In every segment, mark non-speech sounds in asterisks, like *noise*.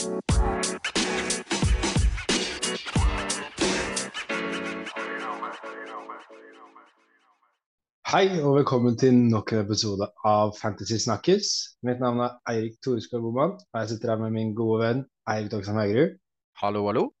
Hei og velkommen til nok en episode av Fantasy Snakkes. Mitt navn er Eirik Toreskog Boman, og jeg sitter her med min gode venn Eirik Dogsheim Haugerud. Hallo, hallo.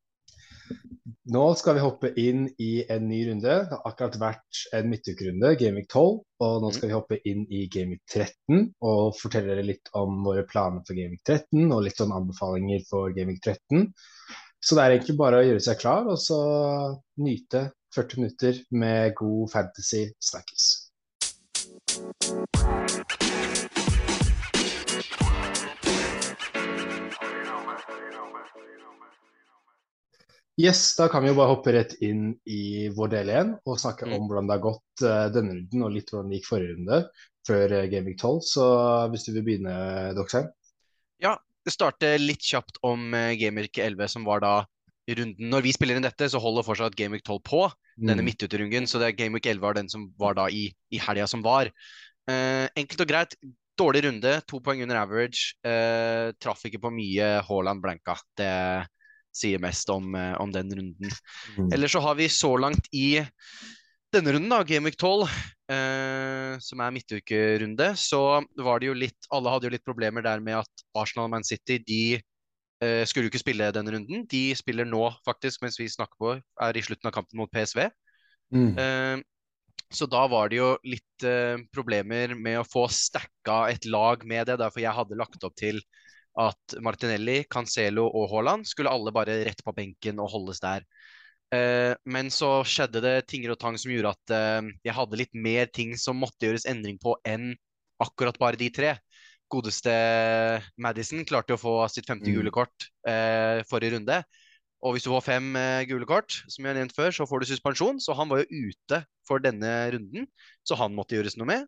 Nå skal vi hoppe inn i en ny runde. Det har akkurat vært en midtukerunde, Gameweek 12, og nå skal vi hoppe inn i Gameweek 13 og fortelle dere litt om våre planer for Gameweek 13 og litt om anbefalinger for Gameweek 13. Så det er egentlig bare å gjøre seg klar og så nyte 40 minutter med god fantasy snakkes. Yes, da kan vi jo bare hoppe rett inn i vår del igjen og snakke Mm. om hvordan det har gått eh, denne runden, og litt hvordan det gikk forrige runde, før uh, Gameweek 12. Så hvis du vil begynne, Doxheim? Ja, det starter litt kjapt om Gameweek 11, som var da runden Når vi spiller inn dette, så holder fortsatt Gameweek 12 på, denne Mm. midtuterungen. Så det er Gameweek 11 var den som var da i, i helga som var. Eh, enkelt og greit. Dårlig runde, to poeng under average. Eh, traff ikke på mye Haaland blanka. Det sier mest om, eh, om den runden. Mm. Eller så har vi så langt i denne runden, da, Gameweek 12, eh, som er midtukerunde, så var det jo litt Alle hadde jo litt problemer der med at Arsenal og Man City de eh, skulle jo ikke spille denne runden. De spiller nå, faktisk, mens vi snakker på, er i slutten av kampen mot PSV. Mm. Eh, så da var det jo litt eh, problemer med å få stacka et lag med det. Derfor jeg hadde lagt opp til at Martinelli, Cancelo og Haaland skulle alle bare rett på benken og holdes der. Uh, men så skjedde det tinger og tang som gjorde at uh, jeg hadde litt mer ting som måtte gjøres endring på enn akkurat bare de tre. Godeste Madison klarte å få sitt femte Mm. gule kort uh, forrige runde. Og hvis du får fem gule kort, som jeg har nevnt før, så får du suspensjon. Så han var jo ute for denne runden, så han måtte gjøres noe med.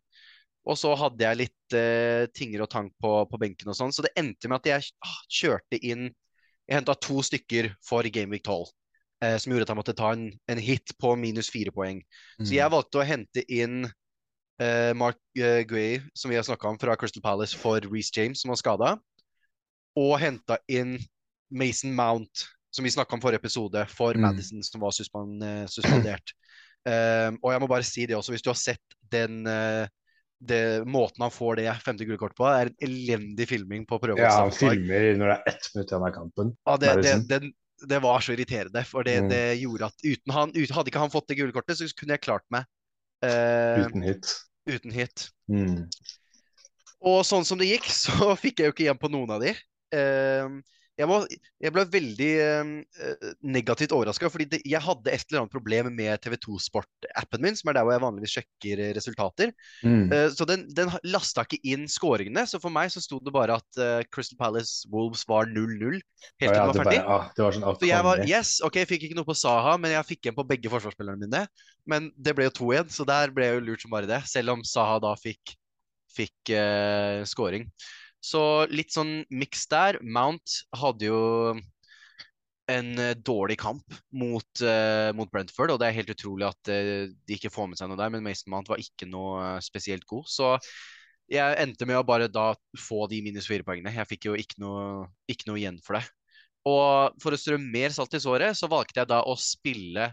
Og så hadde jeg litt eh, tinger og tang på, på benken og sånn, så det endte med at jeg ah, kjørte inn Jeg henta to stykker for Gameweek 12, eh, som gjorde at jeg måtte ta en, en hit på minus fire poeng. Så jeg valgte å hente inn eh, Mark eh, Gray, som vi har snakka om, fra Crystal Palace for Reece James, som var skada. Og henta inn Mason Mount, som vi snakka om forrige episode, for Mm. Madison, som var eh, suspendert. Um, *clears throat* og jeg må bare si det også, hvis du har sett den eh, det, måten han får det femte gule kortet på, er en elendig filming på prøve Ja, han filmer når det er ett minutt igjen av kampen. Ja, det, det, Madison. den, det var så irriterende, for det, Mm. det gjorde at uten han, uten, hadde ikke han fått det gule kortet, så kunne jeg klart meg eh, Uten hit. uten hit. Mm. Og sånn som det gikk, *laughs* så fikk jeg jo ikke igjen på noen av de. Eh, jeg, var, jeg ble veldig eh, negativt overraska, fordi det, jeg hadde et eller annet problem med TV2 Sport-appen min, som er der hvor jeg vanligvis sjekker eh, resultater. Mm. Eh, så den, den lasta ikke inn scoringene, så for meg så sto det bare at eh, Crystal Palace Wolves var 0-0 helt til ja, den var ferdig. bare, ah, det var sånn Så jeg var, yes, ok, jeg fikk ikke noe på Saha, men jeg fikk en på begge forsvarsspillerne mine. Men det ble jo 2-1, så der ble jeg jo lurt som bare det, selv om Saha da fikk, fikk eh, scoring. Så litt sånn miks der. Mount hadde jo en eh, dårlig kamp mot, uh, mot Brentford, og det er helt utrolig at uh, de ikke får med seg noe der, men Mason Mount var ikke noe spesielt god. Så jeg endte med å bare da få de minus fire poengene. Jeg fikk jo ikke noe, ikke noe igjen for det. Og for å strø mer salt i såret, så valgte jeg da å spille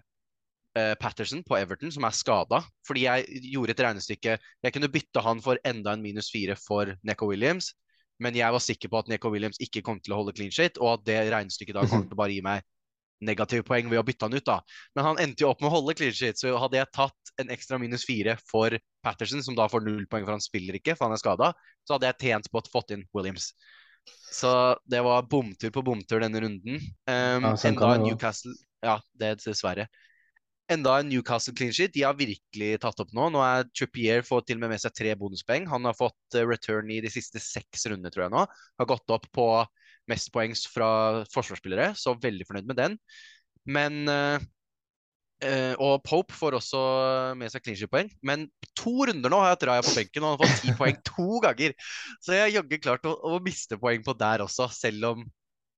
Patterson på Everton, som er skada. Fordi jeg gjorde et regnestykke. Jeg kunne bytte han for enda en minus fire for Neko Williams, men jeg var sikker på at Neko Williams ikke kom til å holde clean shit, og at det regnestykket da kom til å bare gi meg negative poeng ved å bytte han ut, da. Men han endte jo opp med å holde clean shit, så hadde jeg tatt en ekstra minus fire for Patterson, som da får null poeng for han spiller ikke, for han er skada, så hadde jeg tjent på å fått inn Williams. Så det var bomtur på bomtur denne runden. Um, Ja, sånn enda kan det gå. Newcastle Ja, det er dessverre. Enda en Newcastle clean sheet. De har virkelig tatt opp nå. Nå er Trippier fått til og med med seg tre bonuspoeng. Han har fått eh, return i de siste seks rundene, tror jeg nå. Har gått opp på mest poeng fra forsvarsspillere, så veldig fornøyd med den. Men eh, Og Pope får også med seg clean sheet-poeng. Men to runder nå har jeg hatt Raja på benken, og han har fått ti poeng to ganger. Så jeg har jaggu klart å, å miste poeng på der også, selv om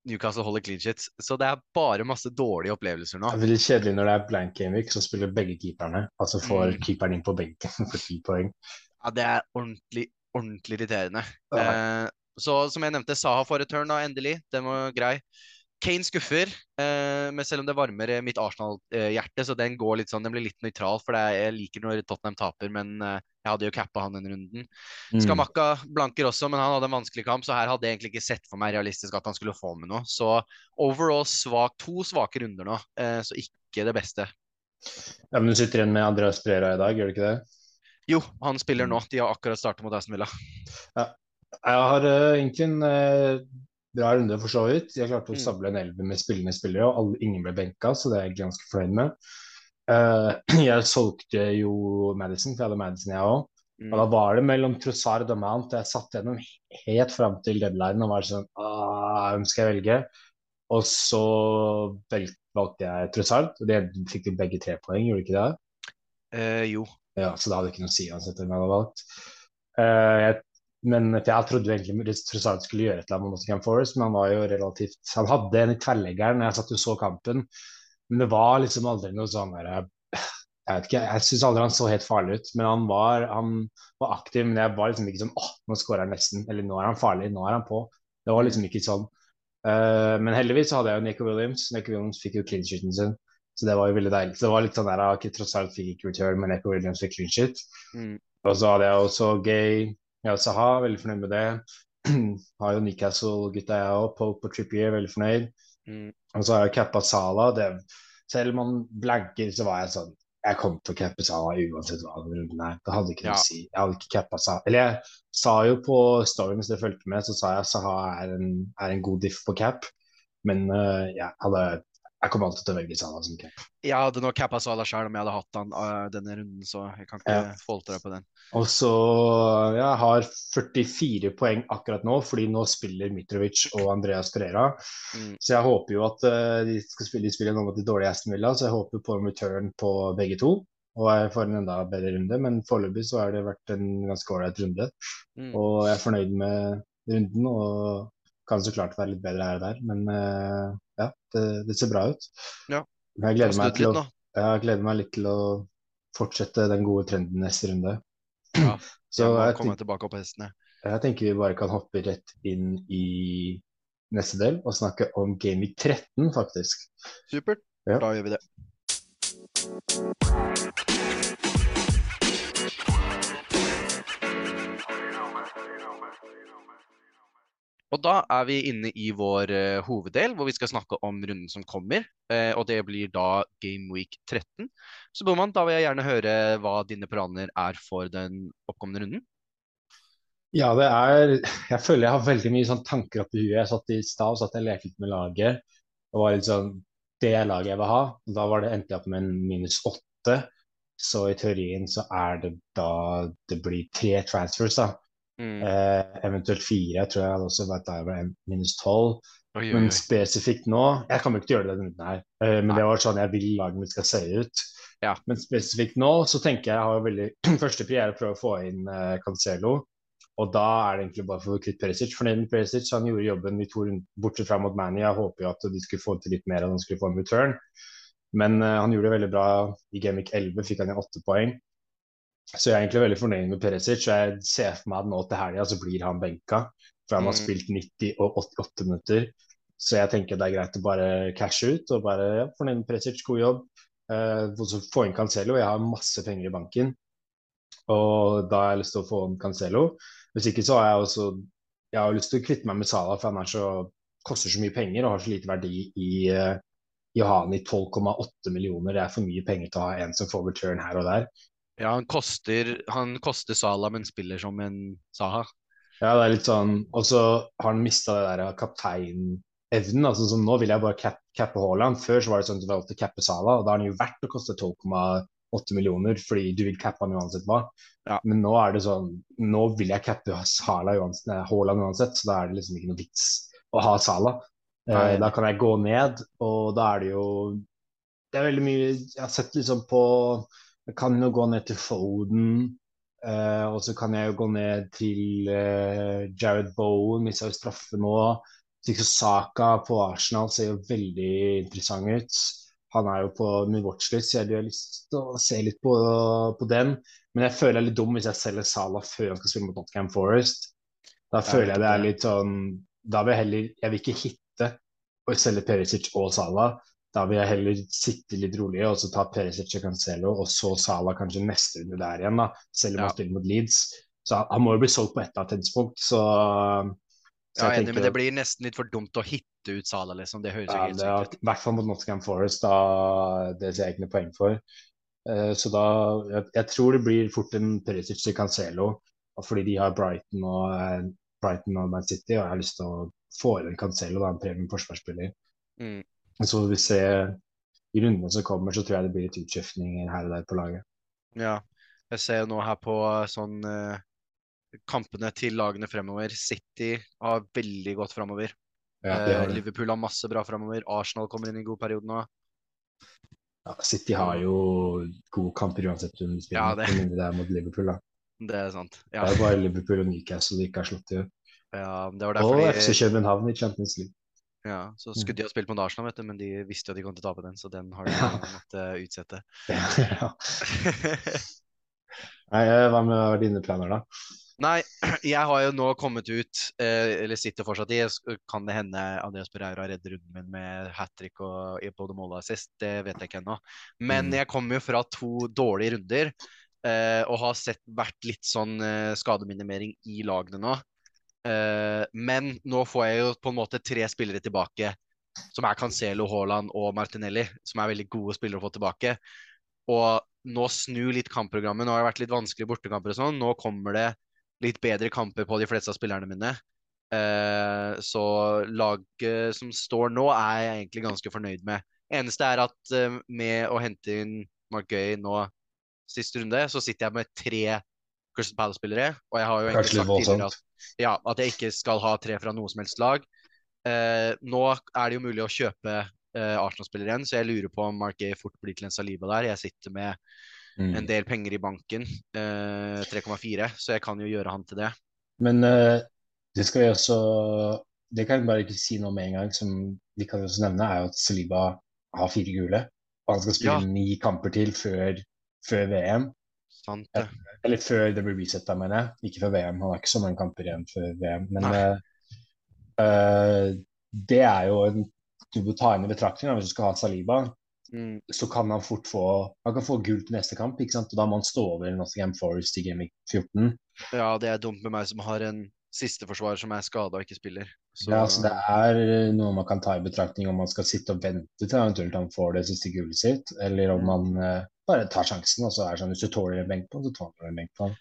Newcastle holder clean sheet. Så det er bare masse dårlige opplevelser nå. Det er veldig kjedelig når det er blank gameweek, så spiller begge keeperne. Og så får Mm. keeperen inn på benken *laughs* for ti poeng. Ja, det er ordentlig, ordentlig irriterende. Ja. Eh, Så som jeg nevnte, Saha får return da, endelig. Den var grei. Kane skuffer, eh, men selv om det varmer mitt Arsenal-hjerte, så den går litt sånn, den blir litt nøytral. For det jeg liker når Tottenham taper, men eh, jeg hadde jo cappa han den runden. Mm. Skamakka blanker også, men han hadde en vanskelig kamp, så her hadde jeg egentlig ikke sett for meg realistisk at han skulle få med noe. Så overall svak, to svake runder nå, eh, så ikke det beste. Ja, men Du sitter igjen med Andreas Brera i dag, gjør du ikke det? Jo, han spiller nå. De har akkurat startet mot Aston Villa. Jeg har uh, egentlig en eh, bra runde, for så vidt. Jeg klarte å Mm. stable en elver med spillende spillere, og alle, ingen ble benka, så det er jeg ganske fornøyd med. Uh, *clears throat* jeg solgte jo Madison, for jeg hadde Madison, jeg òg. Og da Mm. var det mellom Trossard og Mount. Jeg satt gjennom helt fram til deadline og var sånn ah, Hvem skal jeg velge? Og så valgte jeg Trossard, og det fikk vi begge tre poeng, gjorde ikke det? Uh, jo. Ja, så det hadde ikke noe å si uansett hvem jeg hadde valgt. Uh, jeg, men jeg trodde egentlig Trossard skulle gjøre et eller annet mot Nottingham Forest, men han var jo relativt Han hadde en i tverrleggeren, jeg satt og så kampen, men det var liksom aldri noe sånn der Jeg vet ikke, jeg syns aldri han så helt farlig ut, men han var, han var aktiv. Men jeg var liksom ikke sånn åh, nå skårer han nesten. Eller nå er han farlig, nå er han på. Det var liksom ikke sånn. Uh, men heldigvis så hadde jeg jo Nico Williams. Nico Williams fikk jo clean sheeten sin. Så det var jo veldig deilig. Så det var litt sånn der, okay, tross alt fikk ikke return, men Nico Williams fikk clean sheet. Mm. Og så hadde jeg også Gay, jeg Saha. veldig fornøyd med det. *clears throat* har jo Newcastle-gutta jeg òg, Pope og Trippier, veldig fornøyd. Mm. Og så har jeg cappa Sala. Det, selv om han blanker, så var jeg sånn Jeg kom til å cappe Sala uansett hva den runden er. Det hadde ikke noe Ja. å si. Jeg hadde ikke cappa Sala. Eller jeg sa jo på storyen hvis dere fulgte med, så sa jeg Saha er en, er en god diff på cap. Men uh, jeg hadde Jeg kommer alltid til å velge Salah som cap. Jeg hadde nok cappa Salah sjøl om jeg hadde hatt han uh, denne runden, så jeg kan ikke Ja. deg på den. Og så Jeg har 44 poeng akkurat nå, fordi nå spiller Mitrovic og Andreas Pereira. Mm. Så jeg håper jo at uh, de skal spille de spiller nå mot de dårlige Aston Villa, så jeg håper på en return på begge to. Og jeg får en enda bedre runde, men foreløpig så har det vært en ganske ålreit runde. Mm. Og jeg er fornøyd med runden, og kan så klart være litt bedre her og der. Men eh, ja, det, det ser bra ut. Ja. Men jeg gleder, meg til litt å, jeg gleder meg litt til å fortsette den gode trenden neste runde. Ja, *clears throat* Så jeg jeg, komme tenk, tilbake opp på hestene. jeg tenker vi bare kan hoppe rett inn i neste del og snakke om Gaming 13, faktisk. Supert. Ja. Da gjør vi det. Og da er vi inne i vår uh, hoveddel, hvor vi skal snakke om runden som kommer. Uh, og det blir da Game Week 13. Så Boman, da vil jeg gjerne høre hva dine planer er for den oppkommende runden. Ja, det er Jeg føler jeg har veldig mye sånn tanker oppi huet. Jeg satt i stad og satt jeg lekte litt med laget. Og var litt sånn Det laget jeg vil ha. Da var det endte jeg opp med en minus åtte. Så i teorien så er det da det blir tre transfers, da. Mm. Eh, eventuelt fire. Jeg tror jeg hadde også vært der med minus tolv. Men spesifikt nå Jeg kommer ikke til å gjøre det denne runden her, eh, men Nei. det var sånn jeg vil laget mitt skal se ut. Ja. Men spesifikt nå så tenker jeg jeg har veldig *clears throat* Første pri er å prøve å få inn eh, Cancelo. Og da er det egentlig bare for å kvitte Perisic. Fornøyd med Perisic. Han gjorde jobben vi to bortsett fra mot Manny. Jeg håper jo at de skulle få til litt mer, enn han skulle få en return. Men eh, han gjorde det veldig bra i Gamic 11, fikk han igjen åtte poeng. Så jeg er egentlig veldig fornøyd med Perisic. Og jeg ser for meg at nå til helga så blir han benka. For han har Mm. spilt 90 og 88 minutter. Så jeg tenker det er greit å bare cashe ut og bare ja, fornøyd med Perisic, god jobb. Uh, så få inn Cancelo. Jeg har masse penger i banken, og da har jeg lyst til å få inn Cancelo. Hvis ikke så har jeg også Jeg har lyst til å kvitte meg med Salah, for han er så, koster så mye penger og har så lite verdi i, uh, i å ha han i 12,8 millioner. Det er for mye penger til å ha en som får return her og der. Ja, han koster, han koster Sala, men spiller som en Saha. Ja, det er litt sånn Og så har han mista det der kapteinevnen. Altså, som nå vil jeg bare cap, cappe Haaland. Før så var det sånn at du valgte å cappe Sala, og da har han jo verdt å koste 12,8 millioner fordi du vil cappe han uansett hva. Ja. Men nå er det sånn Nå vil jeg cappe Haaland uansett, Haaland uansett, så da er det liksom ikke noe vits å ha Sala. Eh, da kan jeg gå ned, og da er det jo Det er veldig mye Jeg har sett liksom på Jeg kan jo gå ned til Foden. Uh, og så kan jeg jo gå ned til uh, Jared Bowen, mista jo straffe nå. Saka på Arsenal ser jo veldig interessant ut. Han er jo på min watchlist, så jeg har lyst til å se litt på, på den. Men jeg føler jeg er litt dum hvis jeg selger Salah før han skal spille mot Nottingham Forest. Da er føler jeg det er litt sånn Da vil jeg heller Jeg vil ikke hitte og selge Perisic og Salah. Da vil jeg heller sitte litt rolig og så ta Perisic og Cancelo, og så Salah kanskje neste runde der igjen, da. Selv om Ja. han spiller mot Leeds. Så han, må jo bli solgt på et eller annet tidspunkt, så, så er jeg enig, men det blir nesten litt for dumt å hitte ut Salah, liksom. Det høres jo Ja, helt er, sykt ut. I hvert fall mot Nottingham Forest, da det ser jeg ikke noe poeng for. Eh, så da jeg, jeg tror det blir fort en Perisic til Cancelo, fordi de har Brighton og, eh, Brighton og Man City, og jeg har lyst til å få inn en Cancelo, da, en premium forsvarsspiller. Mm. Så får vi se i rundene som kommer, så tror jeg det blir litt utskiftninger her og der på laget. Ja. Jeg ser nå her på eh, sånn eh, kampene til lagene fremover. City har veldig godt fremover. Ja, Eh, har. Liverpool har masse bra fremover. Arsenal kommer inn i en god periode nå. Ja, City har jo gode kamper uansett hvem de spiller Ja, det- mindre det er mot Liverpool. da. Det er sant. Det er bare Liverpool og Newcastle de ikke har slått i. ja det var Og FC København i Champions League. Ja, Så skulle de ha spilt mot Arsenal, vet du, men de visste jo at de kom til å tape den, så den har de måttet utsette. *laughs* ja. Nei, eh, hva med dine planer, da? Nei, *clears throat* jeg har jo nå kommet ut, eh, eller sitter fortsatt i, kan det hende Andreas Pereira redder runden min med hat trick og både mål og assist, det vet jeg ikke ennå. Men Mm. jeg kommer jo fra to dårlige runder, eh, og har sett vært litt sånn eh, skademinimering i lagene nå. Eh, men nå får jeg jo på en måte tre spillere tilbake, som er Cancelo, Haaland og Martinelli, som er veldig gode spillere å få tilbake. Og nå snu litt kampprogrammet. Nå har det vært litt vanskelige bortekamper og sånn. Nå kommer det litt bedre kamper på de fleste av spillerne mine. Eh, så laget som står nå, er jeg egentlig ganske fornøyd med. Eneste er at eh, med å hente inn Mark Gøy nå siste runde, så sitter jeg med tre Crystal Palace-spillere. Og jeg har jo egentlig sagt tidligere at, ja, at jeg ikke skal ha tre fra noe som helst lag. Eh, nå er det jo mulig å kjøpe eh, Arsenal-spillere igjen, så jeg lurer på om Mark Gay fort blir til en Saliba der. Jeg sitter med Mm. en del penger i banken, eh, 3,4, så jeg kan jo gjøre han til det. Men eh, det skal vi også Det kan jeg bare ikke si noe med en gang, som vi kan også nevne, er jo at Saliba har fire gule. Og han skal spille Ja. ni kamper til før, før VM. Sant Ja. Eller før det blir resetta, mener jeg. Ikke før VM. Han har ikke så mange kamper igjen før VM. Men eh, eh, det er jo en du må ta inn i betraktning hvis du skal ha Saliba. Mm, Så kan han fort få Han kan få gull til neste kamp, ikke sant? og da må han stå over Nottingham Forest i Game 14. ja, det er dumt med meg som har en sisteforsvarer som er skada og ikke spiller. Så, Ja, altså det er noe man kan ta i betraktning om man skal sitte og vente til eventuelt han får det siste gullet sitt, eller om Mm. man eh, bare tar sjansen. og så er det sånn, Hvis du tåler en benk på så tåler du en benk på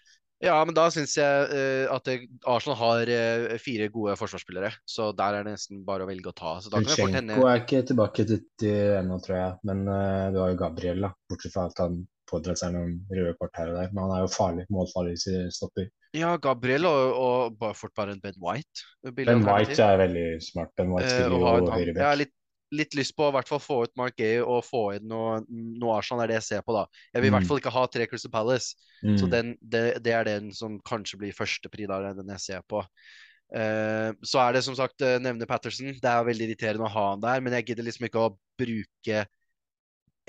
ja, men da syns jeg uh, at Arsenal har uh, fire gode forsvarsspillere, så der er det nesten bare å velge å ta. Så fort er ikke tilbake til til ennå, tror jeg. Men uh, du har jo Gabriel, da. Bortsett fra at han pådrar seg noen røde kort her og der. Men han er jo farlig. Målfarlig stopper. Ja, Gabriel og, og bare fort bare en Ben White. Ben. White er veldig smart. Ben White Eh, spiller uh, jo han- Jeg litt, litt lyst på å i hvert fall få ut Mark Gay og få inn noe, noe Arsenal, er det jeg ser på, da. Jeg vil i Mm. hvert fall ikke ha tre Crystal Palace, så Mm. den, det, det er den som kanskje blir førstepri, den jeg ser på. Uh, så er det som sagt uh, nevner Patterson. Det er veldig irriterende å ha han der, men jeg gidder liksom ikke å bruke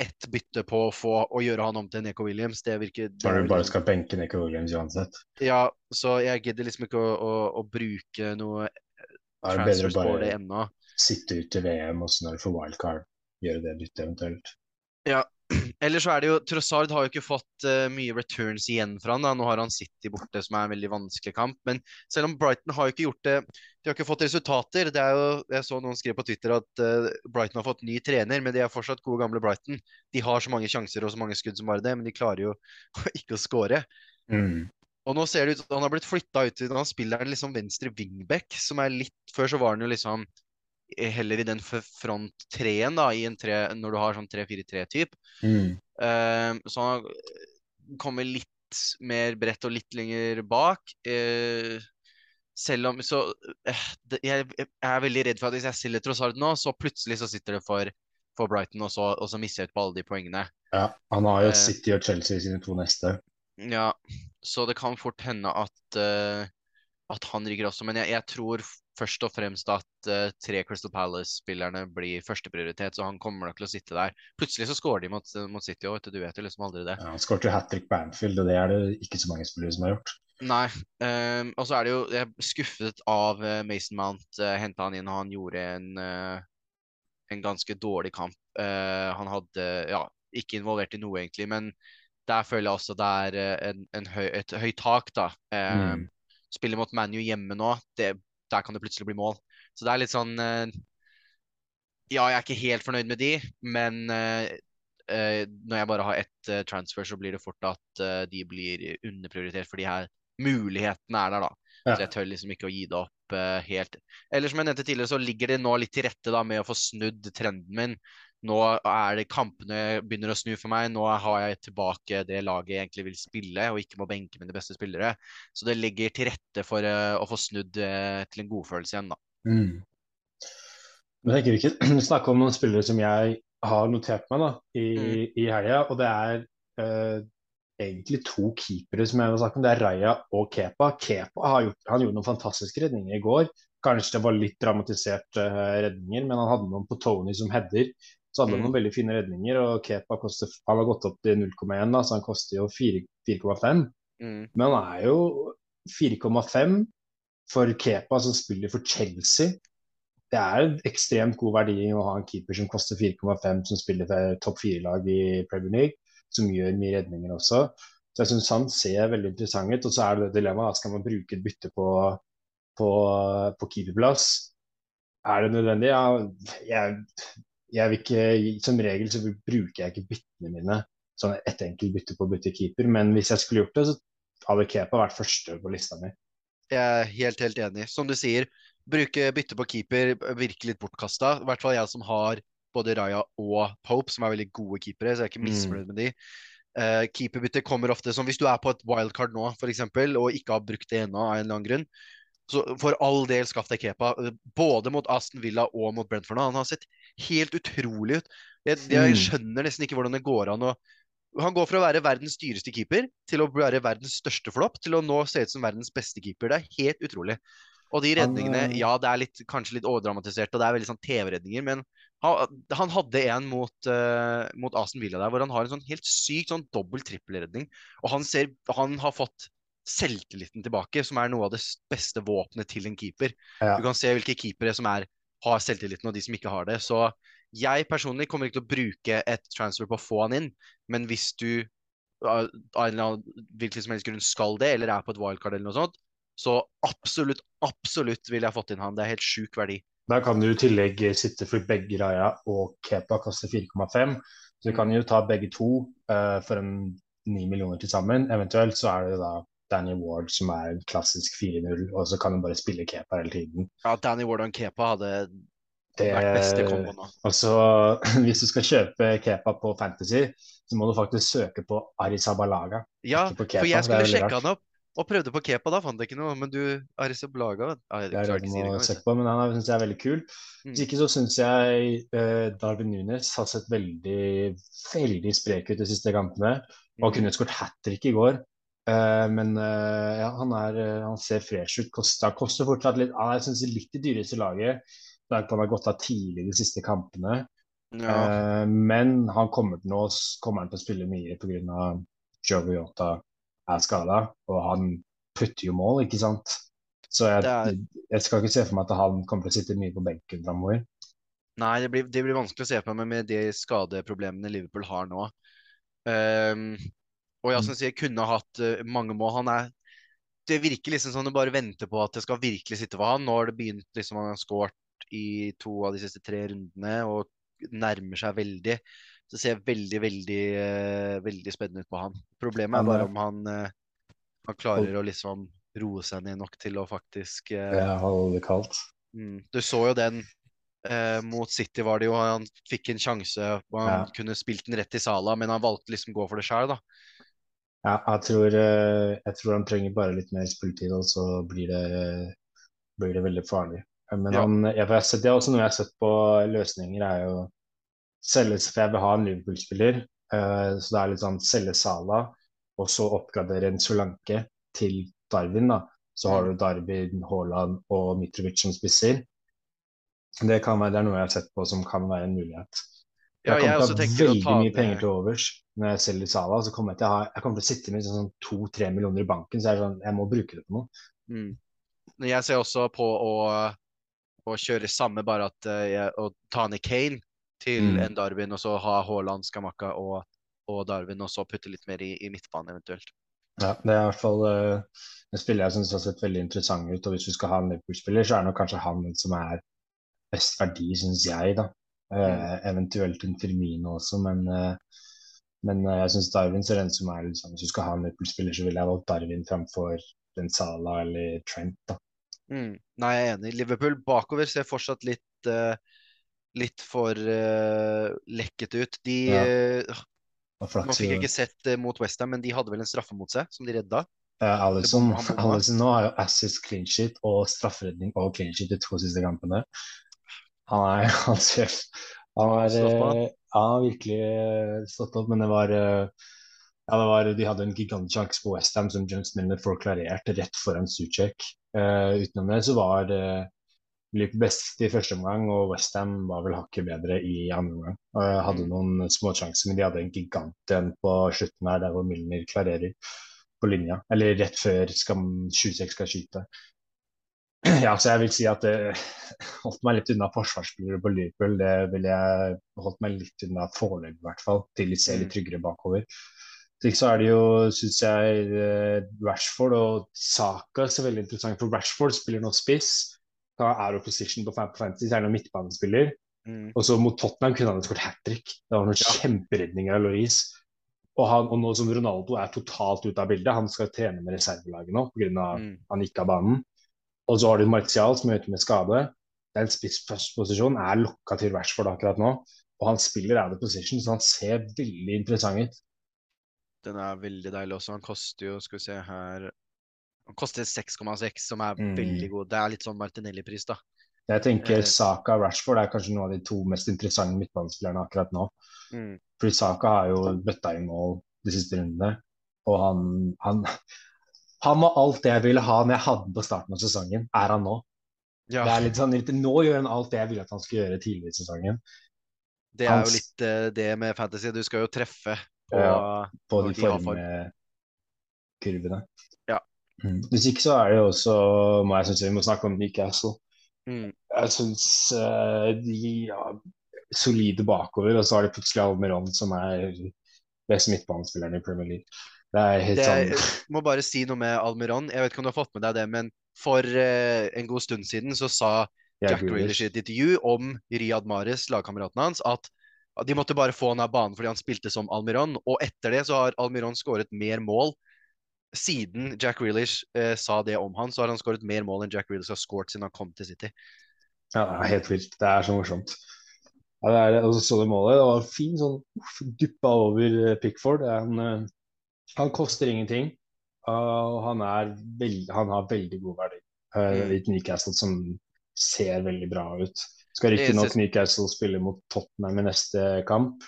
ett bytte på å få å gjøre han om til Neko Williams. Det virker det Når du bare skal benke Neko Williams uansett. Ja, så jeg gidder liksom ikke å, å, å bruke noe er transfers å det ennå. Sitte ut til VM, og så når du får wildcard, gjøre det byttet eventuelt. Ja, *clears throat* ellers så er det jo Trossard har jo ikke fått uh, mye returns igjen fra han da. Nå har han City borte, som er en veldig vanskelig kamp. Men selv om Brighton har jo ikke gjort det De har ikke fått resultater. Det er jo, Jeg så noen skrev på Twitter at uh, Brighton har fått ny trener, men de er fortsatt gode, gamle Brighton. De har så mange sjanser og så mange skudd som bare det, men de klarer jo *laughs* ikke å skåre. Mm. Og nå ser det ut Han har blitt flytta ut til Han spiller liksom venstre wingback, som er litt Før så var han jo liksom heller i den front treen, da, i en tre, når du har sånn 3-4-3-typ. Mm. Uh, så han kommer litt mer bredt og litt lenger bak. Uh, selv om så uh, det, jeg, jeg er veldig redd for at hvis jeg stiller Trossard nå, så plutselig så sitter det for, for Brighton, og så, og så mister jeg ut på alle de poengene. Ja, han har jo Eh. City og Chelsea i sine to neste. Ja, så det kan fort hende at, eh, at han rykker også. Men jeg, jeg tror først og fremst at uh, tre Crystal Palace-spillerne blir førsteprioritet, så han kommer nok til å sitte der. Plutselig så skårer de mot, mot City òg, du vet jo liksom aldri det. Ja, han skåret jo hat trick på Anfield, og det er det ikke så mange spillere som har gjort. Nei. Um, og så er det jo Jeg er skuffet av uh, Mason Mount. Uh, Henta han inn, og han gjorde en, uh, en ganske dårlig kamp. Eh, han hadde Ja, ikke involvert i noe, egentlig, men der føler jeg også det er eh, en, en høy, et høyt tak, da. Mm. Eh, Spiller mot ManU hjemme nå, det, der kan det plutselig bli mål. Så det er litt sånn eh, Ja, jeg er ikke helt fornøyd med de, men eh, eh, når jeg bare har ett transfer, så blir det fort at de blir underprioritert, for de her mulighetene er der, da. Ja. Så jeg tør liksom ikke å gi det opp helt. Eller som jeg nevnte tidligere, så ligger det nå litt til rette da med å få snudd trenden min. Nå er det kampene begynner å snu for meg. Nå har jeg tilbake det laget jeg egentlig vil spille, og ikke må benke mine beste spillere. Så det ligger til rette for uh, å få snudd uh, til en godfølelse igjen, da. Mm. Men tenker vi ikke *clears throat* snakke om noen spillere som jeg har notert meg da, i, Mm. i helga, og det er uh, egentlig to keepere som jeg vil snakke om. Det er Raja og Kepa. Kepa har gjort, han gjorde noen fantastiske redninger i går. Kanskje det var litt dramatiserte redninger, men han hadde noen på Tony som header. Så hadde han Mm. noen veldig fine redninger, og Kepa koster, han har gått opp til 0,1, da, så han koster jo 4,5. Mm. Men han er jo 4,5 for Kepa som spiller for Chelsea. Det er en ekstremt god verdi å ha en keeper som koster 4,5, som spiller for topp fire-lag i Premier League, som gjør mye redninger også. Så jeg syns han ser veldig interessant ut. Og så er det det dilemmaet, skal man bruke et bytte på, på, på keeperplass? Er det nødvendig? Ja, jeg, ikke, som regel så bruker jeg ikke byttene mine sånn ett enkelt bytte på å bytte keeper, men hvis jeg skulle gjort det, så hadde Kepa vært første på lista mi. Jeg er helt, helt enig. Som du sier, bruke bytte på keeper virker litt bortkasta. I hvert fall jeg som har både Raja og Pope, som er veldig gode keepere, så jeg er ikke Mm. misfornøyd med de. Uh, keeperbytte kommer ofte som hvis du er på et wildcard nå, f.eks., og ikke har brukt det ennå av en eller annen grunn. Så for all del, skaff deg Kepa. eh, Både mot Aston Villa og mot Brentford. Han har sett helt utrolig ut. Jeg, jeg Mm. skjønner nesten ikke hvordan det går an å Han går fra å være verdens dyreste keeper til å være verdens største flopp, til å nå se ut som verdens beste keeper. Det er helt utrolig. Og de redningene, eh, ja, det er litt, kanskje litt overdramatisert, og det er veldig sånn TV-redninger, men han, han hadde en mot, uh, mot Aston Villa der, hvor han har en sånn helt syk sånn dobbel-trippelredning. Og han, ser, han har fått selvtilliten tilbake, som er noe av det beste våpenet til en keeper. Ja. Du kan se hvilke keepere som er, har selvtilliten, og de som ikke har det. Så jeg personlig kommer ikke til å bruke et transfer på å få han inn, men hvis du av en eller annen hvilken som helst grunn skal det, eller er på et wildcard eller noe sånt, så absolutt, absolutt ville jeg fått inn han. Det er helt sjuk verdi. Da kan du i tillegg sitte for begge Raja og Kepa koster 4,5. Så du kan jo ta begge to uh, for en 9 millioner til sammen. Eventuelt så er det da Danny Ward som er klassisk 4-0, og så kan du bare spille Kepa hele tiden. Ja, Danny Ward og Kepa hadde Det, vært beste komboen nå. og så *laughs* hvis du skal kjøpe Kepa på Fantasy, så må du faktisk søke på Arisabalaga. Ja, Kepa, for jeg skulle sjekke han opp og prøvde på Kepa, da fant jeg ikke noe. Men du, Arisabalaga ja, Jeg Det er det du må søke på, men han syns jeg er veldig kul. Hvis Mm. ikke så syns jeg uh, Darwin Nunes har sett veldig, veldig sprek ut de siste kampene. Og Mm. kunne skåret hat trick i går. Eh, men uh, ja, han, er, eh, han ser fresh ut. Kosta, koster fortsatt litt Han er synes, litt det dyreste laget. Da han har gått av tidlig de siste kampene. Ja, men han kommer til, nå, kommer han til å spille mye pga. Joviota er skada. Og han putter jo mål, ikke sant. Så jeg, er- jeg skal ikke se for meg at han kommer til å sitte mye på benken framover. Nei, det blir, det blir vanskelig å se på meg med de skadeproblemene Liverpool har nå. Ehm, og jeg som jeg sier, kunne hatt eh, mange mål. Han er Det virker liksom som du bare venter på at det skal virkelig sitte for han. Nå har det begynt liksom Han har skåret i to av de siste tre rundene og nærmer seg veldig. Så det ser veldig, veldig, eh, veldig spennende ut på han. Problemet er bare om han, eh, han klarer å liksom roe seg ned nok til å faktisk Jeg holder det kaldt. Mm. Du så jo den eh, mot City, var det jo. Han fikk en sjanse, og han Ja. kunne spilt den rett i Sala, men han valgte liksom å gå for det sjøl, da. Ja, jeg tror, eh, jeg tror han trenger bare litt mer spilletid, og så blir det, blir det veldig farlig. Men Ja. han, jeg, jeg sett, det er også noe jeg har sett på løsninger, er jo selge, for jeg vil ha en Liverpool-spiller. eh, så det er litt sånn selge Sala, og så oppgradere en Solanke til Darwin. da. Så har du Darwin, Haaland og Mitrovic som spisser. Det, kan være, det er noe jeg har sett på som kan være en mulighet. Ja, Jeg kommer til å ha veldig ta mye penger til overs når jeg selger Sala. Så kommer jeg til å ha, jeg kommer til å sitte med sånn to-tre millioner i banken, så jeg sånn, jeg må bruke det på noe. mm. Men Jeg ser også på å, å kjøre samme, bare at eh, jeg, å ta ned Kane til Mm. en Darwin, og så ha Haaland, Skamaka og, og Darwin, og så putte litt mer i, i midtbanen eventuelt. Ja, det er i hvert fall uh, en spiller jeg syns har sett veldig interessant ut. Og hvis du skal ha en Liverpool-spiller, så er det nok kanskje han som er best verdi, syns jeg, da. Eh, eventuelt en Firmino også, men, eh, men eh, jeg syns Darwin ser den som er liksom, Hvis du skal ha en Liverpool-spiller, så ville jeg valgt Darwin framfor den Sala eller Trent, da. Mm. Nei, jeg er enig. Liverpool bakover ser fortsatt litt, uh, litt for lekket ut. De Ja. Nå fikk jeg ikke sett mot Westham, men de hadde vel en straffe mot seg, som de redda. Uh. Alisson nå har jo assist clean sheet og strafferedning og clean sheet de to siste kampene. Han er *laughs* hans sjef. Han har, eh, har virkelig eh, stått opp, men det var eh, ja, det var, De hadde en gigantsjanse på Westham som James Milner får klarert rett foran Suchek. Uh, utenom det så var uh, Liverpool best i første omgang, og Westham var vel hakket bedre i andre omgang. Uh, hadde Mm. noen småsjanser, men de hadde en gigant en på slutten her, der hvor Milner klarerer på linja. Eller rett før skal, 26 skal skyte. Ja, så jeg vil si at det holdt meg litt unna forsvarsspillere på Liverpool. Det ville jeg holdt meg litt unna foreløpig, i hvert fall, til de ser litt Mm. tryggere bakover. Så er det jo, syns jeg, eh, Rashford og Saka ser veldig interessant For Rashford spiller nå spiss. Da er jo position på fan- fantasy, så han jo midtbanespiller. Mm. Og så mot Tottenham kunne han skåret hat trick. Det var noen Ja. kjemperedninger av Louise. Og, han, og nå som Ronaldo er totalt ute av bildet, han skal trene med reservelaget nå pga. Mm. han gikk av banen. Og så har du Martial som er ute med skade. Den spissposisjonen er lokka til Rashford akkurat nå. Og han spiller out of position, så han ser veldig interessant ut. Den er veldig deilig også. Han koster jo, skal vi se her Han koster 6,6, som er Mm. veldig god. Det er litt sånn Martinelli-pris, da. Jeg tenker Eh. Saka og Rashford er kanskje noen av de to mest interessante midtbanespillerne akkurat nå. Mm. Fordi Saka har jo bøtta i mål de siste rundene. Og han, han, han var alt det jeg ville ha når jeg hadde på starten av sesongen, er han nå. Ja, Det er litt sånn, nå gjør han alt det jeg ville at han skulle gjøre tidligere i sesongen. det er jo litt eh, det med fantasy. Du skal jo treffe på Ja. På de formkurvene. Ja. Mm. Hvis ikke så er det jo også må jeg synes vi må snakke om Newcastle. Mm. Jeg syns de ja, solide bakover, og så har de plutselig Almeron, som er best midtbanespilleren i Premier League. Det er helt sant. er, sånn må bare si noe med Almiron. Jeg vet ikke om du har fått med deg det, men for uh, en god stund siden så sa Jack Grealish i et intervju om Riyad Mahrez, lagkameraten hans, at de måtte bare få han av banen fordi han spilte som Almiron. Og etter det så har Almiron skåret mer mål. Siden Jack Grealish eh, sa det om han, så har han skåret mer mål enn Jack Grealish har skåret siden han kom til City. Ja, det er helt vilt. Det er så morsomt. Ja, det er, og så det målet. Det var en fin sånn uff, duppa over eh, Pickford. Han, eh, han koster ingenting. Og han, er veld, han har veldig god verdi. Uh, Mm. I et Newcastle som ser veldig bra ut. Skal riktignok Newcastle spille mot Tottenham i neste kamp.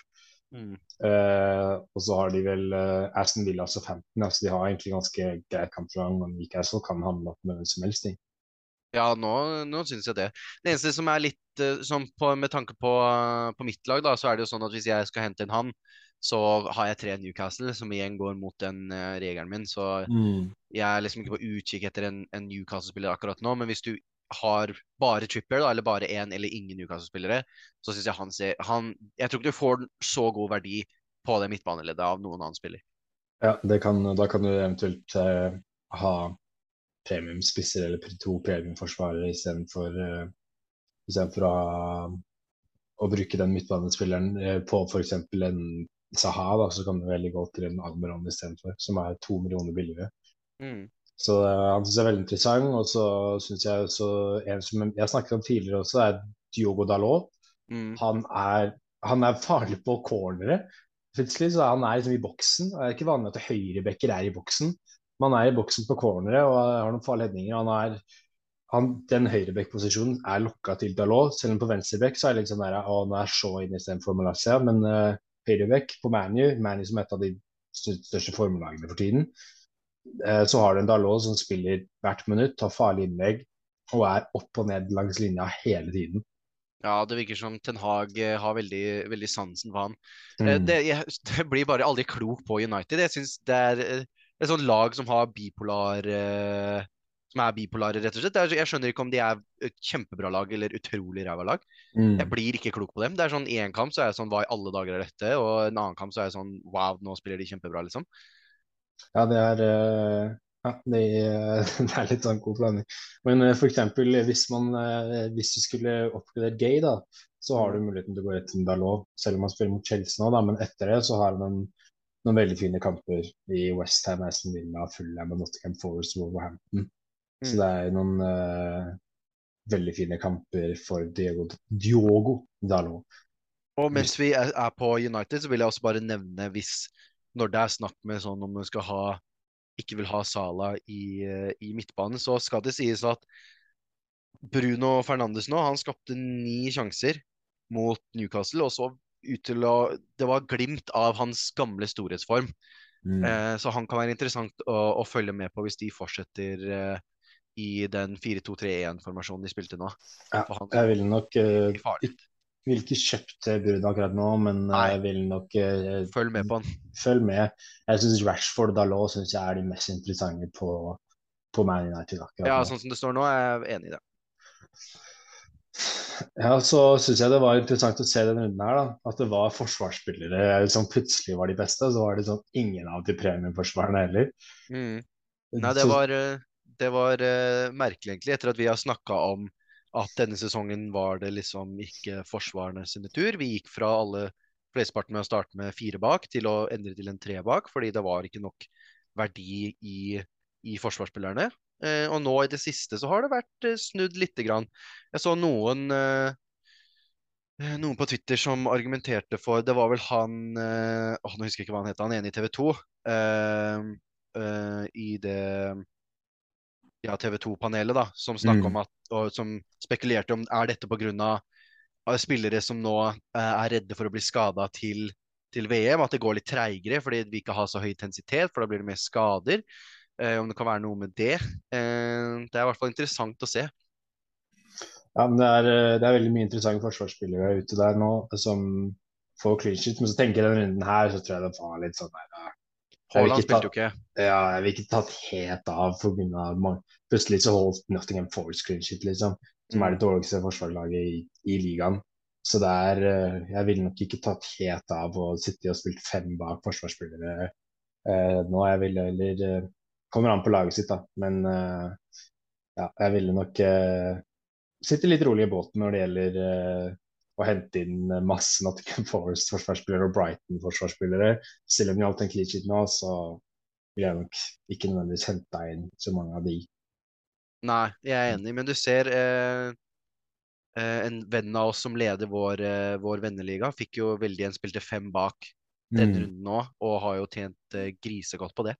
Mm. Uh, og så har de vel uh, Aston Villa og så Altså de har egentlig ganske greit kampprogram. Og Newcastle kan handle opp med hvem som helst. Ting. Ja, nå, nå syns jeg det. Det eneste som er litt uh, sånn på, med tanke på, på mitt lag, da, så er det jo sånn at hvis jeg skal hente inn han, så har jeg tre Newcastle, som igjen går mot den uh, regelen min. Så jeg er liksom ikke på utkikk etter en, en Newcastle-spiller akkurat nå. Men hvis du har bare Tripper, da, eller bare én eller ingen Newcastle-spillere, så syns jeg han ser han, Jeg tror ikke du får så god verdi på det midtbaneleddet av noen annen spiller. Ja, det kan, da kan du eventuelt uh, ha premiumspisser eller to premiumforsvarere istedenfor uh, istedenfor å, å bruke den midtbanespilleren eh, på f.eks. en Saha, da, så kan du veldig godt til en Almeron istedenfor, som er to millioner billigere. Mm. Så eh, han syns jeg er veldig interessant. Og så syns jeg også en som jeg snakket om tidligere også, er Diogo Dalot. Mm. Han er, han er farlig på cornere. Plutselig så han er liksom i boksen. Det er ikke vanlig at høyrebacker er i boksen. Man er i boksen på cornere og har noen farlige. Han er, han, den høyreback-posisjonen er lokka til Dalot. Selv om på venstreback så er det liksom der, å, han er så inne istedenfor Malaysia. Men uh, høyreback på ManU, ManU som er et av de største formelagene for tiden, eh, så har du en Dalot som spiller hvert minutt, tar farlige innlegg og er opp og ned langs linja hele tiden. Ja, det virker som Ten Hag eh, har veldig, veldig sansen for han. Eh, Mm. Det, jeg, *laughs* det blir bare aldri klok på United. Jeg syns det er et sånt lag som har bipolar eh, Som er bipolare, rett og slett. Er, jeg skjønner ikke om de er et kjempebra lag eller utrolig ræva lag. Mm. Jeg blir ikke klok på dem. Det er sånn én kamp så er jeg sånn Hva i alle dager er dette? Og en annen kamp så er jeg sånn Wow, nå spiller de kjempebra, liksom. Ja, det er uh... ja, det, *laughs* det er litt sånn god blanding. Men uh, eksempel hvis man uh, hvis du skulle oppgradert Gay, da, så har du muligheten til å gå rett til Dalot, selv om han spiller mot Chelsea nå, da. Men etter det så har han en, noen veldig fine kamper i Westham, Aston Villa, Fulham og Nottingham Forest, Wolverhampton. Så Mm. det er noen uh, veldig fine kamper for Diogo, Diogo Dalot. Og mens vi er, er på United, så vil jeg også bare nevne hvis Når det er snakk med sånn om du skal ha ikke vil ha Salah i, i midtbanen, så skal det sies at Bruno Fernandes nå, han skapte ni sjanser mot Newcastle, og så ut til å Det var glimt av hans gamle storhetsform. Mm. Eh, så han kan være interessant å, å følge med på hvis de fortsetter eh, i den 4-2-3-1-formasjonen de spilte nå. Ja, han jeg ville nok eh, er ikke, vil ikke kjøpt Bruno akkurat nå, men eh, Nei. jeg vil nok uh, Følg med på han. følg med. Jeg syns Rashford og Dalot synes jeg er de mest interessante på, på Man United akkurat Ja, nå. sånn som det står nå, er jeg enig i det. Ja, så syns jeg det var interessant å se den runden her, da. At det var forsvarsspillere som plutselig var de beste. Så var det sånn ingen av de premieforsvarerne heller. Mm. Nei, det var, eh, det var uh, merkelig, egentlig, etter at vi har snakka om at denne sesongen var det liksom ikke forsvarene sine tur. Vi gikk fra alle flesteparten med å starte med fire bak til å endre til en tre bak, fordi det var ikke nok verdi i, i forsvarsspillerne. Uh, og nå i det siste så har det vært uh, snudd lite grann. Jeg så noen noen på Twitter som argumenterte for Det var vel han øh, Nå husker jeg ikke hva han het. Han ene i TV 2. Øh, øh, I det ja, TV 2-panelet, da, som snakka Mm. om at og som spekulerte om er dette pga. spillere som nå eh, er redde for å bli skada til, til VM, at det går litt treigere fordi vi ikke har så høy intensitet, for da blir det mer skader. Eh, om det kan være noe med det. Eh, det er i hvert fall interessant å se. Ja, men det er, eh, det er veldig mye interessante forsvarsspillere ute der nå som får clean sheet. Men så tenker jeg den runden her, så tror jeg det var litt sånn vil Haaland spilte jo ikke. Ja, jeg vil ikke tatt helt av pga. Plutselig så holdt Nottingham Forest clean sheet, liksom. Som er det dårligste forsvarslaget i, i ligaen. Så det er eh, Jeg ville nok ikke tatt helt av å sitte og spille fem bak forsvarsspillere eh, nå. Jeg ville heller eh, Kommer an på laget sitt, da. Men eh, ja, jeg ville nok eh, sitte litt rolig i båten når det gjelder eh, å hente inn masse Nottingham *laughs* Forest-forsvarsspillere og Brighton-forsvarsspillere. Selv om de holdt en clean sheet nå, så vil jeg nok ikke nødvendigvis hente inn så mange av de. Nei, jeg er enig, men du ser eh, eh, en venn av oss som leder vår, eh, vår venneliga, fikk jo veldig en spilte fem bak denne Mm. runden nå, og har jo tjent eh, grisegodt på det.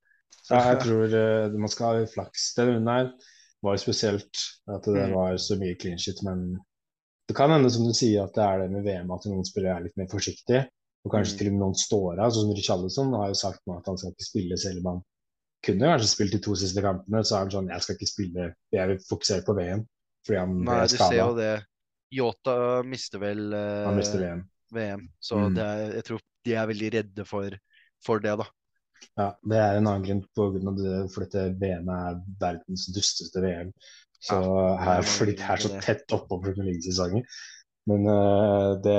Ja, jeg tror eh, man skal ha flaks. Denne runden her var spesielt at det Mm. var så mye clean shit, men det kan hende, som du sier, at det er det med VM at noen spillere er litt mer forsiktige. Og kanskje Mm. til og med noen står av, sånn som Richarlison har jo sagt nå at han skal ikke spille selv om han kunne kanskje spilt de to siste kampene. Så er han sånn jeg skal ikke spille, jeg vil fokusere på VM fordi han Nei, du ser jo det. Yota mister vel eh, Han mister VM. VM, så Mm. det er, jeg tror de er veldig redde for, for det, da. Ja, det er en annen grunn av det, for dette VM er verdens dusteste VM. Så her, er fordi det er så tett oppå Premier League-sesongen. Men uh, det,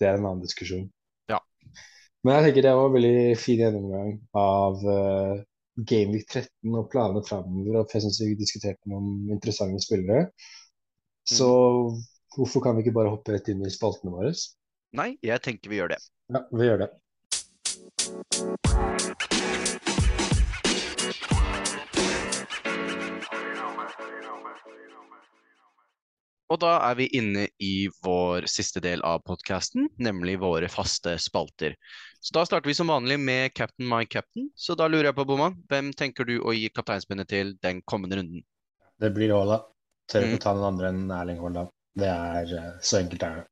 det er en annen diskusjon. Ja. Men jeg tenker det var en veldig fin gjennomgang av uh, Gameweek 13 og planene framover. Og jeg syns vi diskuterte noen interessante spillere. Så Mm. hvorfor kan vi ikke bare hoppe rett inn i spaltene våre? Nei, jeg tenker vi gjør det. Ja, vi gjør det. Og da er vi inne i vår siste del av podkasten, nemlig våre faste spalter. Så da starter vi som vanlig med Captain my captain. Så da lurer jeg på, Boman, hvem tenker du å gi kapteinspinnet til den kommende runden? Det blir Haaland. Tør ikke Mm. ta noen andre enn Erling Haaland. Det er eh, så enkelt er det.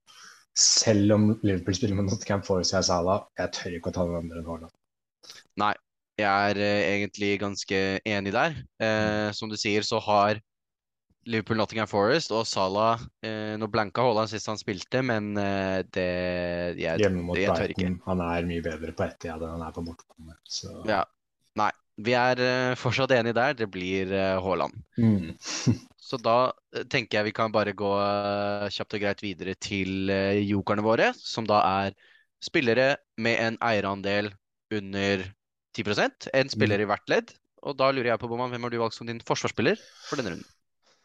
Selv om Liverpool spiller med Nottingham Forest og Salah, jeg tør ikke å ta noen andre enn Haaland. Nei, jeg er eh, egentlig ganske enig der. Eh, som du sier, så har Liverpool Nottingham Forest og Salah eh, Nå blanka Haaland sist han spilte, men eh, det jeg, Hjemme mot jeg tør ikke. Han er mye bedre på ett enn han er på bortebane. Så Ja. Nei. Vi er eh, fortsatt enige der. Det blir eh, Haaland. mm. *laughs* Så da eh, tenker jeg vi kan bare gå eh, kjapt og greit videre til jokerne våre, som da er spillere med en eierandel under 10% En spiller i hvert ledd. Og da lurer jeg på, Boman, hvem har du valgt som din forsvarsspiller for denne runden?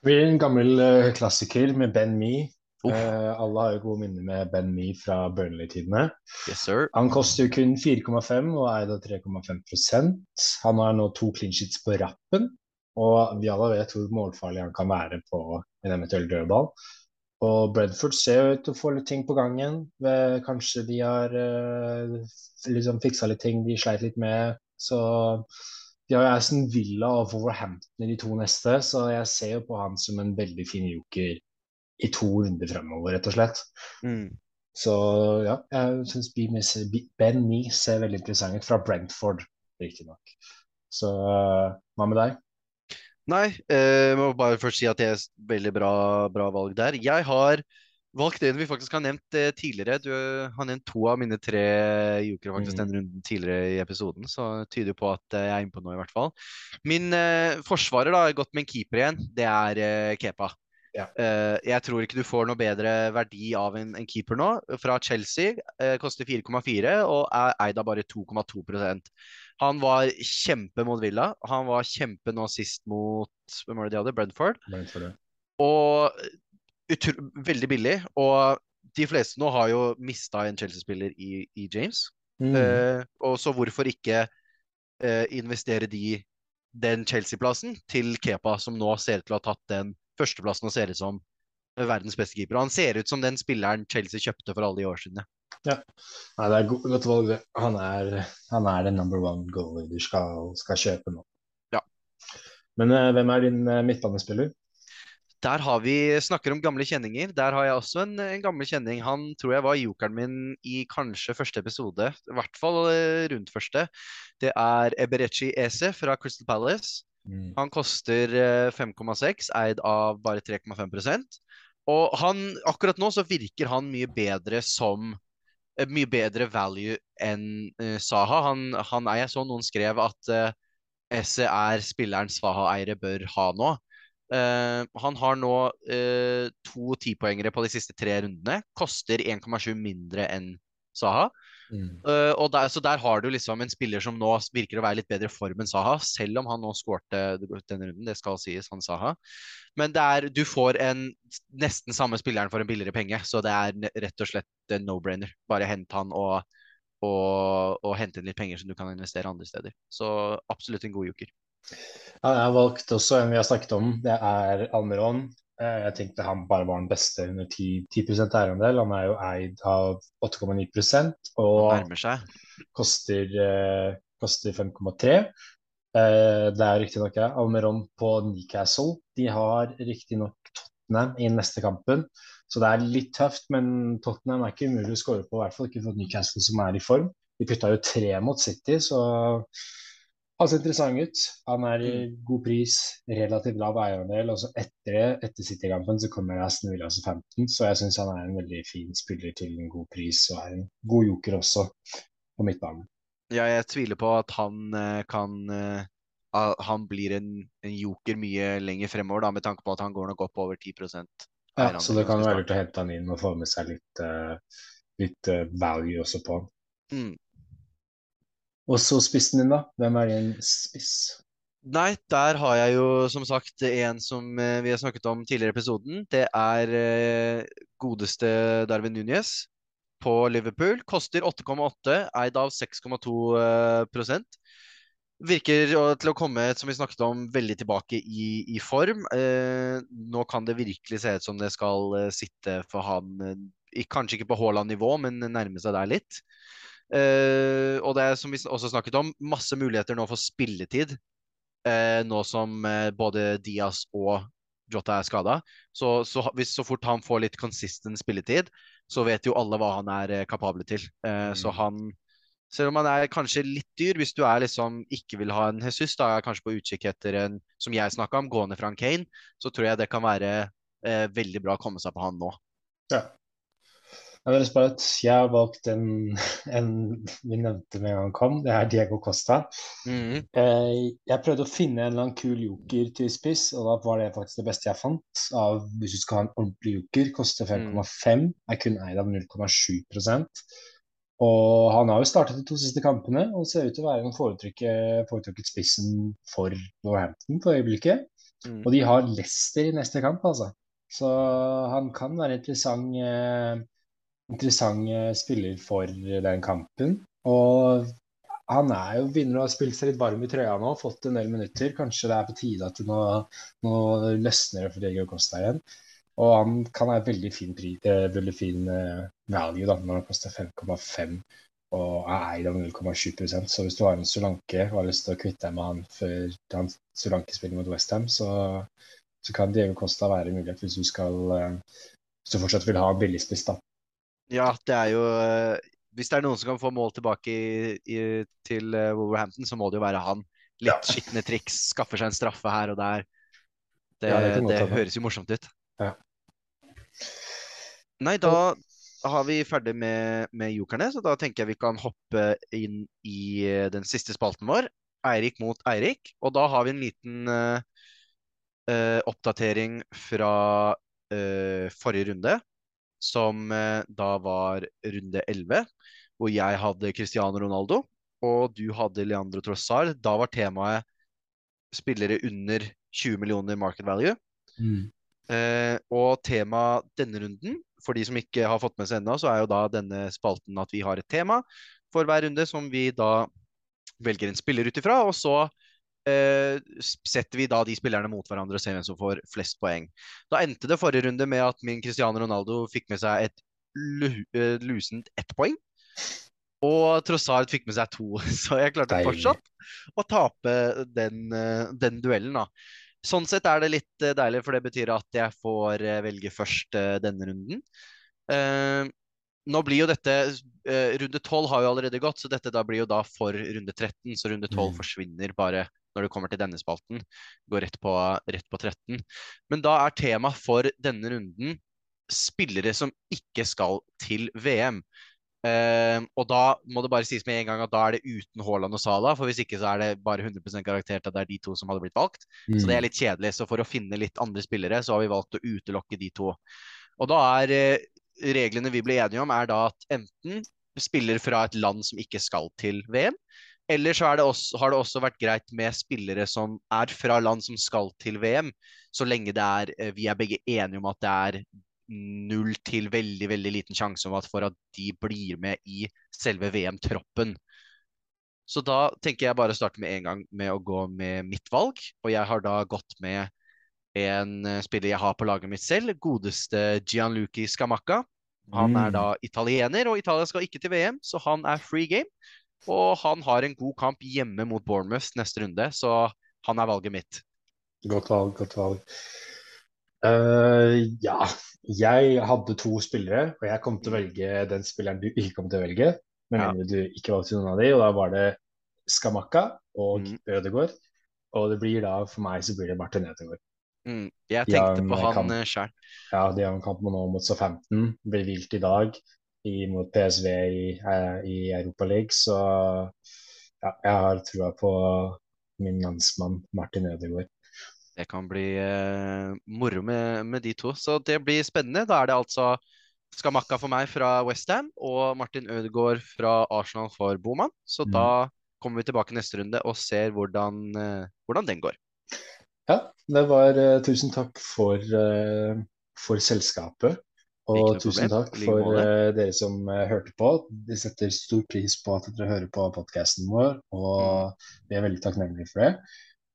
Det blir en gammel eh, klassiker med Ben Me. Uff. Eh, alle har jo gode minner med Ben Me fra Burnley-tidene. Yes. Han koster jo kun 4,5 og er da 3,5% Han har nå to clean sheets på rappen, og vi alle vet hvor målfarlig han kan være på en eventuell dødball. Og Bredford ser jo ut til å få litt ting på gangen. Kanskje de har uh, liksom fiksa litt ting de sleit litt med. Så de har jo Aston Villa og Wolverhampton i de to neste, så jeg ser jo på han som en veldig fin joker i to runder fremover, rett og slett. Mm. Så ja, jeg syns Ben Me ser veldig interessant ut, fra Brentford, riktignok. Så hva med deg? Nei, eh, jeg må bare først si at det er veldig bra, bra valg der. Jeg har valgt en vi faktisk har nevnt eh, tidligere. Du eh, har nevnt to av mine tre jokere faktisk mm. den runden tidligere i episoden, så det tyder på at eh, jeg er inne på noe, i hvert fall. Min eh, forsvarer, da, har gått med en keeper igjen, det er eh, Kepa. Ja. Uh, jeg tror ikke du får noe bedre verdi av en, en keeper nå. Fra Chelsea uh, koster 4,4 og er eid av bare 2,2% Han var kjempe mot Villa. Han var kjempe nå sist mot hvem var det de hadde? Brentford. Brentford, ja. Og veldig billig. Og de fleste nå har jo mista en Chelsea-spiller i, i James. Mm. Uh, og så hvorfor ikke uh, investere de den Chelsea-plassen til Kepa, som nå ser ut til å ha tatt den førsteplassen og ser ut som verdens beste keeper. Og han ser ut som den spilleren Chelsea kjøpte for alle de år siden. ja. Nei, det er go godt valg, det. Han er, han er den number one goalie du skal, skal kjøpe nå. Ja. Men uh, hvem er din midtbanespiller? Der har vi snakker om gamle kjenninger. Der har jeg også en, en gammel kjenning. Han tror jeg var jokeren min i kanskje første episode, i hvert fall eh, rundt første. Det er Eberechi Ese fra Crystal Palace. Mm. Han koster eh, 5,6, eid av bare 3,5% Og han, akkurat nå så virker han mye bedre som eh, Mye bedre value enn uh, Saha. Han, han er jeg så noen skrev at uh, Esse er spilleren Saha-eiere bør ha nå. Eh, han har nå eh, to tipoengere på de siste tre rundene. Koster 1,7 mindre enn Saha. Mm. Uh, og der, så der har du liksom en spiller som nå virker å være litt bedre i form enn Saha, selv om han nå skårte denne runden, det skal sies, han Saha. Men det er, du får en nesten samme spilleren for en billigere penge, så det er rett og slett en no-brainer. Bare hent han og, og, og hente inn litt penger som du kan investere andre steder. Så absolutt en god joker. Ja, jeg har valgt også en vi har snakket om. Det er Almeron. Eh, Jeg tenkte han bare var den beste under 10, 10 eierandel. Han er jo eid av 8,9 Han og koster, eh, koster 5,3. Eh, det er riktignok ja, Almeron på Newcastle. De har riktignok Tottenham i neste kampen, så det er litt tøft. Men Tottenham er ikke umulig å skåre på, i hvert fall ikke for Newcastle som er i form. De putta jo tre mot City, så han ser interessant ut. Han er i god pris, relativt lav eierandel. Og så etter etter City-kampen, så kommer Aston Villa som 15, så jeg syns han er en veldig fin spiller til en god pris, og er en god joker også på midtbanen. Ja, jeg tviler på at han eh, kan eh, Han blir en, en joker mye lenger fremover, da, med tanke på at han går nok opp over 10 Ja, så det kan være lurt å hente han inn og få med seg litt, eh, litt value også på han. Mm. Og så spissen din, da. Hvem er din spiss? Nei, der har jeg jo som sagt en som eh, vi har snakket om tidligere i episoden. Det er eh, godeste Darwin Núñez på Liverpool. Koster 8,8, eid av 6,2 eh. Virker til å komme, som vi snakket om, veldig tilbake i, i form. Eh, nå kan det virkelig se ut som det skal sitte for han, kanskje ikke på Haaland-nivå, men nærme seg der litt. Eh, og det er som vi også snakket om, masse muligheter nå for spilletid. Uh, nå som uh, både Diaz og Jota er skada. Så, så, hvis, så fort han får litt consistent spilletid, så vet jo alle hva han er kapabel til. Mm. Så han Selv om han er kanskje litt dyr, hvis du er liksom ikke vil ha en Jesus, da er kanskje på utkikk etter en, som jeg snakka om, gående fra en Kane, så tror jeg det kan være eh, veldig bra å komme seg på han nå. Ja. Jeg vil spørre at jeg har valgt en, en vi nevnte med en gang han kom, det er Diego Costa. Mhm. Eh, jeg prøvde å finne en eller annen kul joker til spiss, og da var det faktisk det beste jeg fant. Av, hvis du skal ha en ordentlig joker, koster 5,5, er kun eid av 0,7% Og han har jo startet de to siste kampene og ser ut til å være den foretrukket spissen for Northampton for øyeblikket. Mm. Og de har Leicester i neste kamp, altså. Så han kan være interessant, eh, interessant spiller for den kampen. Og han er jo begynner å ha spilt seg litt varm i trøya nå, fått en del minutter. Kanskje det er på tide at nå, nå løsner det for Diego Costa igjen. Og han kan være veldig fin, pri, eh, veldig fin eh, value da, når han koster 5,5 og er eid av 0,7 Så hvis du har en Solanke og har lyst til å kvitte deg med han før han Solanke spiller mot Westham, så, så kan Diego Costa være en mulighet hvis du skal eh, hvis du fortsatt vil ha billigspiss, da. Ja, det er jo eh, Hvis det er noen som kan få mål tilbake i, i, til eh, Wolverhampton, så må det jo være han. Litt Ja. skitne triks, skaffer seg en straffe her og der. Det, Ja, det det høres jo morsomt ut. Ja. Nei, da har vi ferdig med, med jokerne, så da tenker jeg vi kan hoppe inn i eh, den siste spalten vår. Eirik mot Eirik. Og da har vi en liten uh, oppdatering fra uh, forrige runde, som eh, da var runde 11, hvor jeg hadde Cristiano Ronaldo, og du hadde Leandro Trossard. Da var temaet spillere under 20 millioner market value. Eh, og tema denne runden, for de som ikke har fått med seg ennå, så er jo da denne spalten at vi har et tema for hver runde som vi da velger en spiller ut ifra, og så setter vi da de spillerne mot hverandre og ser hvem som får flest poeng. Da endte det forrige runde med at min Cristiano Ronaldo fikk med seg et eh, lusent ett poeng. Og Trossard fikk med seg to, *laughs* så jeg klarte Deilig. fortsatt å tape den, eh, den duellen, da. Sånn sett er det litt eh, deilig, for det betyr at jeg får eh, velge først eh, denne runden. Eh, nå blir jo dette eh, Runde 12 har jo allerede gått, så dette da blir jo da for runde 13. Så runde 12 Mm. forsvinner bare når det kommer til denne spalten. Går rett på, rett på 13. Men da er tema for denne runden spillere som ikke skal til VM. Uh, og da må det bare sies med en gang at da er det uten Haaland og Salah, for hvis ikke så er det bare 100% garantert at det er de to som hadde blitt valgt. Så det er litt kjedelig. Så for å finne litt andre spillere, så har vi valgt å utelukke de to. Og da er uh, reglene vi ble enige om, er da at enten spiller fra et land som ikke skal til VM, eller så er det også, har det også vært greit med spillere som er fra land som skal til VM, så lenge det er, eh, vi er begge enige om at det er null til veldig, veldig liten sjanse om at for at de blir med i selve VM-troppen. Så da tenker jeg bare å starte med en gang med å gå med mitt valg. Og jeg har da gått med en eh, spiller jeg har på laget mitt selv, godeste Gianluchi Scamacca. Han er Mm. da italiener, og Italia skal ikke til VM, så han er free game. Og han har en god kamp hjemme mot Bournemouth neste runde, så han er valget mitt. Godt valg, godt valg. Uh, ja, jeg hadde to spillere, og jeg kom til å velge den spilleren du ikke kom til å velge. Men Ja. du ikke valgte noen av de, og da var det Skamakka og Mm. Ødegaard. Og det blir da, for meg så blir det Martin Ødegaard. Mm. Jeg tenkte på han eh, sjøl. Ja, de har en kamp nå mot Southampton, blir hvilt i dag i, mot PSV i, eh, i Europa League, så ja, jeg har trua på min landsmann Martin Ødegaard. Det kan bli eh, moro med, med de to. Så det blir spennende. Da er det altså Skamakka for meg fra Westham og Martin Ødegaard fra Arsenal for Boman. Så Mm. da kommer vi tilbake neste runde og ser hvordan, eh, hvordan den går. Ja, det var eh, Tusen takk for, eh, for selskapet. Og tusen takk for eh, dere som eh, hørte på. Vi setter stor pris på at dere hører på podkasten vår, og Mm. vi er veldig takknemlige for det.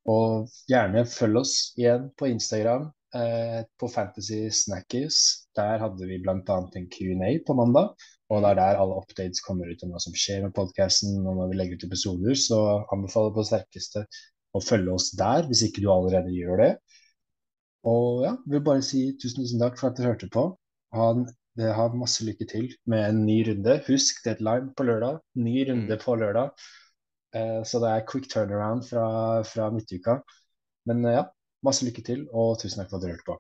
Og gjerne følg oss igjen på Instagram, eh, på Fantasy Snackies. Der hadde vi bl.a. en Q&A på mandag. Og det er der alle updates kommer ut om hva som skjer med podkasten og når vi legger ut episoder. Så anbefaler på det sterkeste å følge oss der, hvis ikke du allerede gjør det. Og ja, vil bare si tusen, tusen takk for at dere hørte på. Ha det har masse lykke til med en ny runde. Husk deadline på lørdag. Ny runde Mm. på lørdag. Eh, så det er quick turnaround fra, fra midtuka. Men eh, ja, masse lykke til, og tusen takk for at dere hørte på.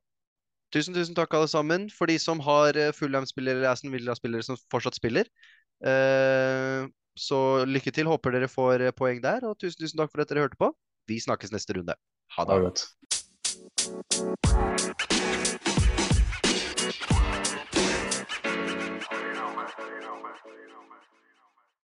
Tusen, tusen takk alle sammen. For de som har fullhjemsspillere, Fulham-spillere eller Aston Villa-spillere som fortsatt spiller. Eh, så lykke til. Håper dere får eh, poeng der. Og tusen, tusen takk for at dere hørte på. Vi snakkes neste runde. Ha det. Ha det.